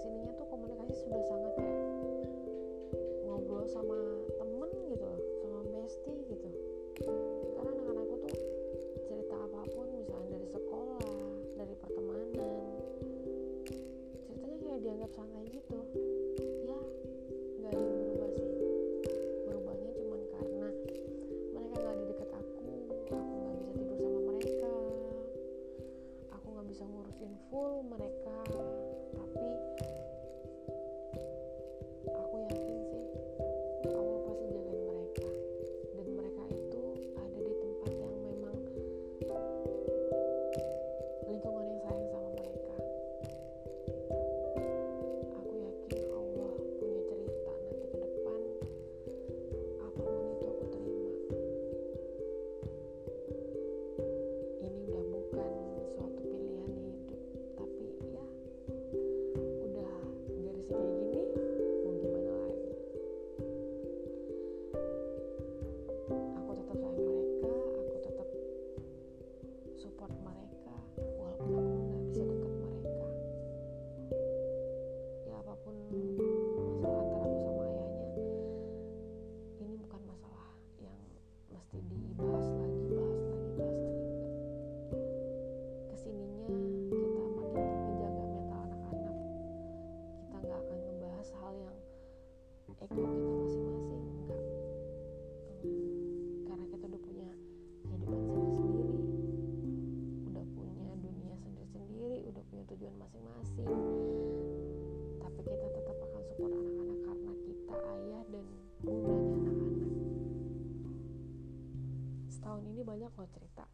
sininya tuh komunikasi sudah sangat kayak ngobrol sama ngurusin full mereka tapi aku tahun ini banyak loh cerita.